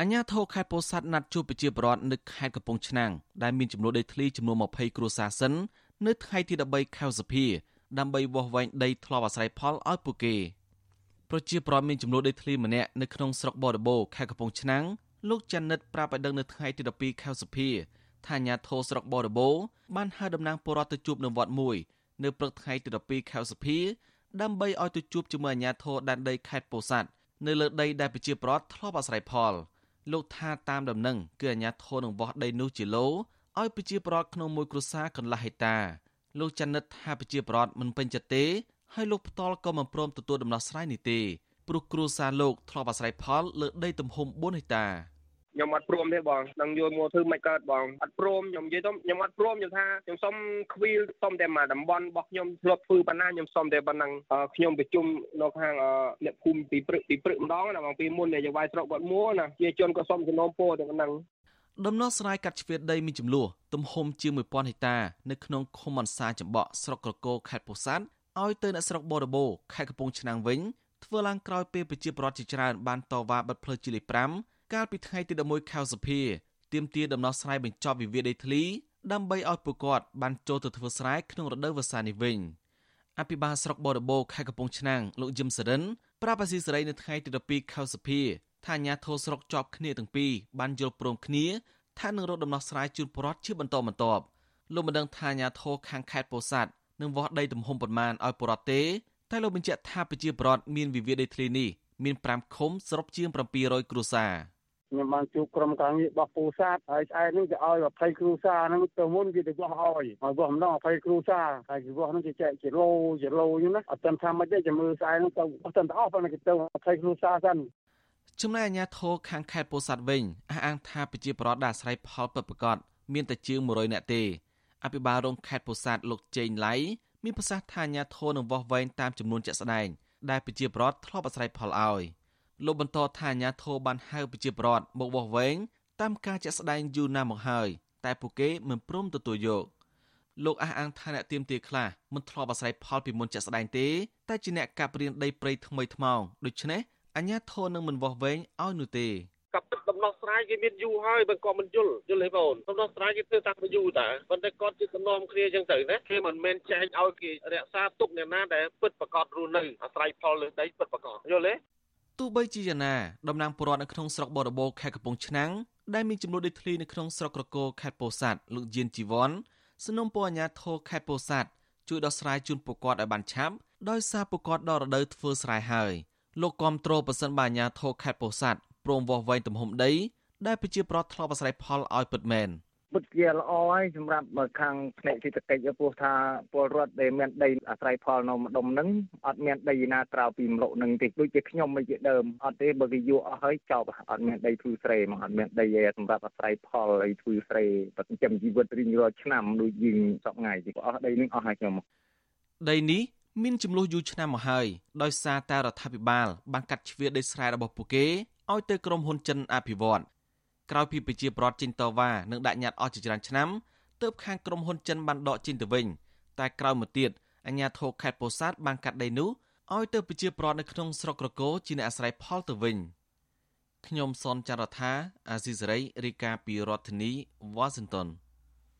អញ្ញាធរខេត្តពោធិ៍សាត់ណាត់ជួបប្រជាពលរដ្ឋនៅខេត្តកំពង់ឆ្នាំងដែលមានចំនួនដីធ្លីចំនួន20គ្រួសារសិននៅថ្ងៃទី13ខែសភាដើម្បីវាស់វែងដីធ្លាប់អាស្រ័យផលឲ្យពួកគេប្រជាពលរដ្ឋមានចំនួនដីធ្លីម្នាក់នៅក្នុងស្រុកបរិបូរខេត្តកំពង់ឆ្នាំងលោកចានិតប្រាប់ឲ្យដឹងនៅថ្ងៃទី12ខែសភាថាអាញាធរស្រុកបរិបូរបានហៅតំណាងពលរដ្ឋទៅជួបនៅវត្តមួយនៅព្រឹកថ្ងៃទី12ខែសភាដើម្បីឲ្យទៅជួបជាមួយអាញាធរដែនដីខេត្តពោធិ៍សាត់នៅលើដីដែលប្រជាពលរដ្ឋធ្លាប់អាស្រ័យផល។ លោកថាតាមដំណឹងគឺអាញាធរនឹងវាស់ដីនោះជាឡូឲ្យប្រជាប្រដ្ឋក្នុងមួយគ្រួសារកន្លះហិកតាលោកចនិតថាប្រជាប្រដ្ឋមិនពេញចិត្តទេហើយលោកផ្ទាល់ក៏មិនព្រមទទួលដំណោះស្រាយនេះទេព្រោះគ្រួសារលោកធ្លាប់អាស្រ័យផលលើដីទំហំ4ហិកតា ខ្ញុំអត់ព្រមទេបងនឹងយកមកធ្វើមិនកើតបងអត់ព្រមខ្ញុំនិយាយទៅខ្ញុំអត់ព្រមខ្ញុំថាខ្ញុំសុំខ្វីលសុំតែមកតំបន់របស់ខ្ញុំធ្លាប់ធ្វើប៉ុណ្ណាខ្ញុំសុំតែប៉ុណ្ណឹងខ្ញុំប្រជុំនៅខាងអ្នកភូមិពីព្រឹកពីព្រឹកម្ដងណាបងពីមុនយាយវាយស្រុកបាត់មួណាជាជនក៏សុំសំណូមពរតែប៉ុណ្ណឹងដំណោះស្រាយកាត់ជ្រៀតដីមានចំនួនទំហំជាង1000ហិកតានៅក្នុងឃុំអន្សាចំបក់ស្រុកក្រគរខេត្តពោធិ៍សាត់ឲ្យទៅអ្នកស្រុកបរបោខេត្តកំពង់ឆ្នាំងវិញធ្វើឡើងក្រោយពេលប្រជាពលរដ្ឋជាច្រើនបានតវ៉ាបិទផ្លូវជាលេខ5 កាលពីថ្ងៃទី11ខែសភាទាមទារដំណោះស្រាយបញ្ចប់វិវាទដីធ្លីដើម្បីឲ្យពួកគាត់បានចូលទៅធ្វើស្រែក្នុងរដូវវស្សានេះវិញអភិបាលស្រុកបរិបូរខេត្តកំពង់ឆ្នាំងលោកយឹមសរិនប្រាប់អាស៊ីសេរីនៅថ្ងៃទី12ខែសភាថាអាញាធរស្រុកជាប់គ្នាទាំងពីរបានយល់ព្រមគ្នាថានឹងរកដំណោះស្រាយជូនប្រជាជាបន្តបន្ទាប់លោកមិនដឹងថាអាញាធរខាងខេត្តពោធិ៍សាត់នឹងវាស់ដីទំហំប៉ុន្មានឲ្យប្រជាទេតែលោកបញ្ជាក់ថាប្រជាពលរដ្ឋមានវិវាទដីធ្លីនេះមាន5ឃុំសរុបជាង700គ្រួសារ ខ្ញុំបានជួបក្រុមការងាររបស់ពូសាទហើយស្អែកនេះគេឲ្យ20គ្រូសាហ្នឹងទៅមុនគេទៅបោះឲ្យឲ្យបោះម្ដង20គ្រូសាហើយគេបោះហ្នឹងគេចែកជាឡូជាឡូអញ្ចឹងណាអត់ទាន់ថាមិនទេចាំមើលស្អែកហ្នឹងទៅអត់ទាន់ទៅអស់ប៉ុន្តែគេទៅ20គ្រូសាសិនចំណែកអាជ្ញាធរខាងខេត្តពោធិ៍សាត់វិញអះអាងថាប្រជាពលរដ្ឋដែលអាស្រ័យផលពិតប្រាកដមានតែជាង100នាក់ទេអភិបាលរងខេត្តពោធិ៍សាត់លោកជេងឡៃមានប្រសាសន៍ថាអាជ្ញាធរនឹងវាស់វែងតាមចំនួនជាក់ស្ដែងដែលប្រជាពលរដ្ឋធ្លាប់អាស្រ័យផលឲ្យ។ លោកបន្តថាអាញាធរបានហៅប្រជាប្រដ្ឋមកបោះវែងតាមការជាក់ស្ដែងយូរណាស់មកហើយតែពួកគេមិនព្រមទទួលយកលោកអះអាងថាអ្នកទៀមទាខ្លះមិនធ្លាប់អាស្រ័យផលពីមុនជាក់ស្ដែងទេតែជាអ្នកកាប់រៀនដីព្រៃថ្មីថ្មោងដូច្នេះអាញាធរនឹងមិនបោះវែងឲ្យនោះទេកាប់ទឹកដំណោះស្រាយគេមានយូរហើយបើគាត់មិនយល់យល់ទេបងដំណោះស្រាយគេធ្វើតាំងពីយូរតាប៉ុន្តែគាត់ជាដំណំគ្នាចឹងទៅណាគេមិនមែនចែកឲ្យគេរក្សាទុកអ្នកណាដែលពិតប្រកបរស់នៅអាស្រ័យផលលើដីពិតប្រកបយល់ទេ ទោះបីជាយ៉ាងណាតំណាងពលរដ្ឋនៅក្នុងស្រុកបរដូរខេត្តកំពង់ឆ្នាំងដែលមានចំនួនដីធ្លីនៅក្នុងស្រុកក្រគរខេត្តពោធិ៍សាត់លោកយៀនជីវ័នសនំពរអាញាធរខេត្តពោធិ៍សាត់ជួយដោះស្រាយជូនពលរដ្ឋឲ្យបានឆាប់ដោយសារពលរដ្ឋដល់រដូវធ្វើស្រែហើយលោកគាំទ្រប៉ះសិនបាអាញាធរខេត្តពោធិ៍សាត់ព្រមវាស់វែងទំហំដីដែលប្រជាប្រដ្ឋធ្លាប់អាស្រ័យផលឲ្យពិតមែន។ ពិតជាល្អហើយសម្រាប់ខាងផ្នែកសេដ្ឋកិច្ចព្រោះថាពលរដ្ឋដែលមានដីអាស្រ័យផលនៅម្ដុំហ្នឹងអត់មានដីណាក្រៅពីម្លុកហ្នឹងទេដូចជាខ្ញុំមិនជាដើមអត់ទេបើគេយកអស់ហើយចប់អត់មានដីធ្វើស្រែមកអត់មានដីសម្រាប់អាស្រ័យផលអីធ្វើស្រែប្រចាំជីវិតរៀងរាល់ឆ្នាំដូចយើងសពថ្ងៃទេអស់ដីហ្នឹងអស់ហើយខ្ញុំដីនេះមានចំនួនយូរឆ្នាំមកហើយដោយសារតែរដ្ឋាភិបាលបានកាត់ជ្រៀតដីស្រែរបស់ពួកគេឲ្យទៅក្រុមហ៊ុនចិនអភិវឌ្ឍ ក្រោយពីប្រជាប្រដ្ឋចេញតវ៉ានិងដាក់ញត្តិអស់ជាច្រើនឆ្នាំទើបខាងក្រុមហ៊ុនចិនបានដកចេញទៅវិញតែក្រោយមកទៀតអាជ្ញាធរខេត្តពោធិ៍សាត់បានកាត់ដីនោះឲ្យទៅប្រជាប្រដ្ឋនៅក្នុងស្រុកក្រគរជាអ្នកអាស្រ័យផលទៅវិញខ្ញុំសនចាររថាអាស៊ីសេរីរាយការណ៍ពីរដ្ឋធានី Washington